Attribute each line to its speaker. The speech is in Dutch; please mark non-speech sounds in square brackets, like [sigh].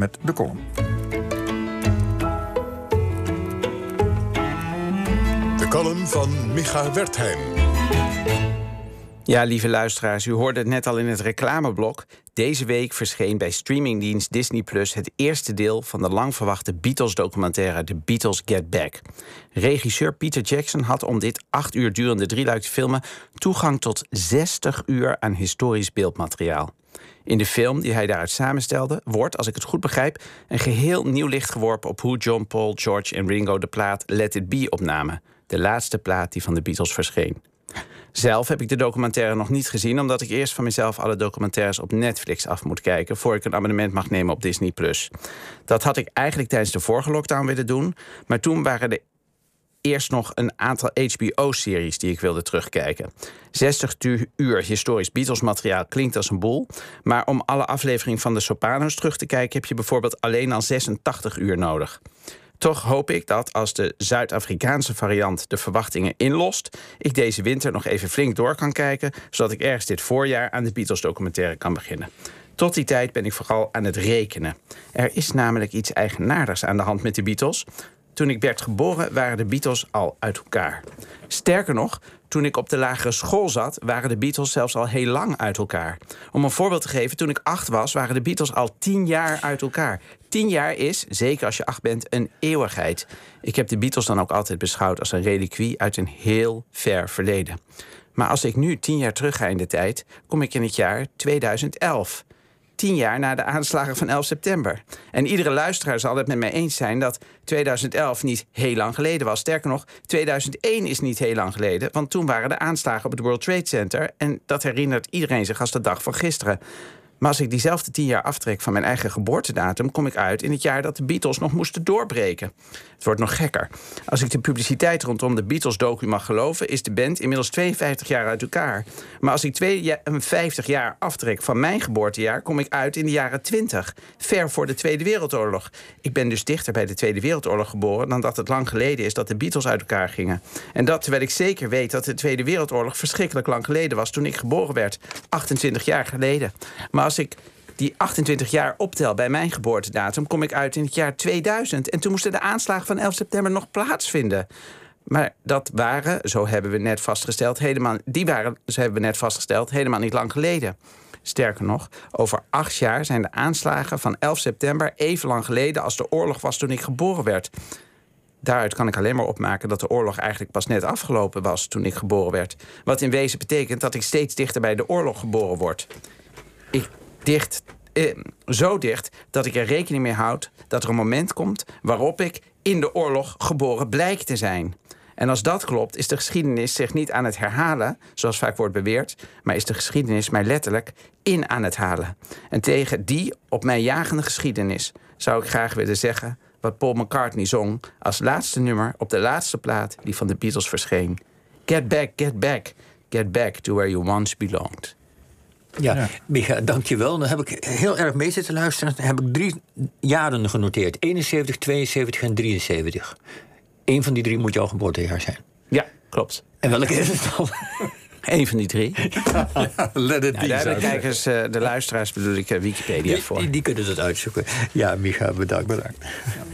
Speaker 1: met de column.
Speaker 2: De column van Micha Wertheim.
Speaker 3: Ja, lieve luisteraars, u hoorde het net al in het reclameblok. Deze week verscheen bij streamingdienst Disney Plus het eerste deel van de lang verwachte Beatles-documentaire The Beatles Get Back. Regisseur Peter Jackson had om dit acht uur durende drieluik te filmen toegang tot 60 uur aan historisch beeldmateriaal. In de film die hij daaruit samenstelde, wordt, als ik het goed begrijp, een geheel nieuw licht geworpen op hoe John, Paul, George en Ringo de plaat Let It Be opnamen. De laatste plaat die van de Beatles verscheen. Zelf heb ik de documentaire nog niet gezien, omdat ik eerst van mezelf alle documentaires op Netflix af moet kijken voor ik een abonnement mag nemen op Disney Plus. Dat had ik eigenlijk tijdens de vorige lockdown willen doen, maar toen waren er eerst nog een aantal HBO-series die ik wilde terugkijken. 60 uur historisch Beatles-materiaal klinkt als een boel, maar om alle afleveringen van de Sopranos terug te kijken heb je bijvoorbeeld alleen al 86 uur nodig. Toch hoop ik dat als de Zuid-Afrikaanse variant de verwachtingen inlost, ik deze winter nog even flink door kan kijken, zodat ik ergens dit voorjaar aan de Beatles-documentaire kan beginnen. Tot die tijd ben ik vooral aan het rekenen. Er is namelijk iets eigenaardigs aan de hand met de Beatles. Toen ik werd geboren waren de Beatles al uit elkaar. Sterker nog, toen ik op de lagere school zat, waren de Beatles zelfs al heel lang uit elkaar. Om een voorbeeld te geven, toen ik acht was, waren de Beatles al tien jaar uit elkaar. Tien jaar is, zeker als je acht bent, een eeuwigheid. Ik heb de Beatles dan ook altijd beschouwd als een reliquie uit een heel ver verleden. Maar als ik nu tien jaar terug ga in de tijd, kom ik in het jaar 2011 tien jaar na de aanslagen van 11 september. En iedere luisteraar zal het met mij eens zijn dat 2011 niet heel lang geleden was. Sterker nog, 2001 is niet heel lang geleden, want toen waren de aanslagen op het World Trade Center. En dat herinnert iedereen zich als de dag van gisteren. Maar als ik diezelfde tien jaar aftrek van mijn eigen geboortedatum, kom ik uit in het jaar dat de Beatles nog moesten doorbreken. Het wordt nog gekker. Als ik de publiciteit rondom de Beatles-docu mag geloven, is de band inmiddels 52 jaar uit elkaar. Maar als ik 52 jaar aftrek van mijn geboortejaar, kom ik uit in de jaren 20, ver voor de Tweede Wereldoorlog. Ik ben dus dichter bij de Tweede Wereldoorlog geboren dan dat het lang geleden is dat de Beatles uit elkaar gingen. En dat terwijl ik zeker weet dat de Tweede Wereldoorlog verschrikkelijk lang geleden was toen ik geboren werd, 28 jaar geleden. Maar als ik die 28 jaar optel bij mijn geboortedatum, kom ik uit in het jaar 2000. En toen moesten de aanslagen van 11 september nog plaatsvinden. Maar dat waren, zo hebben we net vastgesteld, helemaal, die waren, zo hebben we net vastgesteld, helemaal niet lang geleden. Sterker nog, over acht jaar zijn de aanslagen van 11 september even lang geleden als de oorlog was toen ik geboren werd. Daaruit kan ik alleen maar opmaken dat de oorlog eigenlijk pas net afgelopen was toen ik geboren werd. Wat in wezen betekent dat ik steeds dichter bij de oorlog geboren word. Ik dicht, eh, zo dicht dat ik er rekening mee houd dat er een moment komt waarop ik in de oorlog geboren blijkt te zijn. En als dat klopt, is de geschiedenis zich niet aan het herhalen, zoals vaak wordt beweerd, maar is de geschiedenis mij letterlijk in aan het halen. En tegen die op mij jagende geschiedenis zou ik graag willen zeggen wat Paul McCartney zong als laatste nummer op de laatste plaat die van de Beatles verscheen. Get back, get back, get back to where you once belonged.
Speaker 4: Ja, ja. Micha, dankjewel. Dan heb ik heel erg mee zitten luisteren. Dan heb ik drie jaren genoteerd. 71, 72 en 73. Eén van die drie moet jouw geboortejaar zijn.
Speaker 3: Ja, klopt.
Speaker 4: En welke is het dan?
Speaker 3: Eén van die drie. [laughs]
Speaker 4: Let it
Speaker 3: ja, daar hebben de kijkers, eh, de luisteraars bedoel ik, eh, Wikipedia
Speaker 4: die,
Speaker 3: voor.
Speaker 4: Die, die, kunnen het uitzoeken. Ja, Micha, bedankt. bedankt.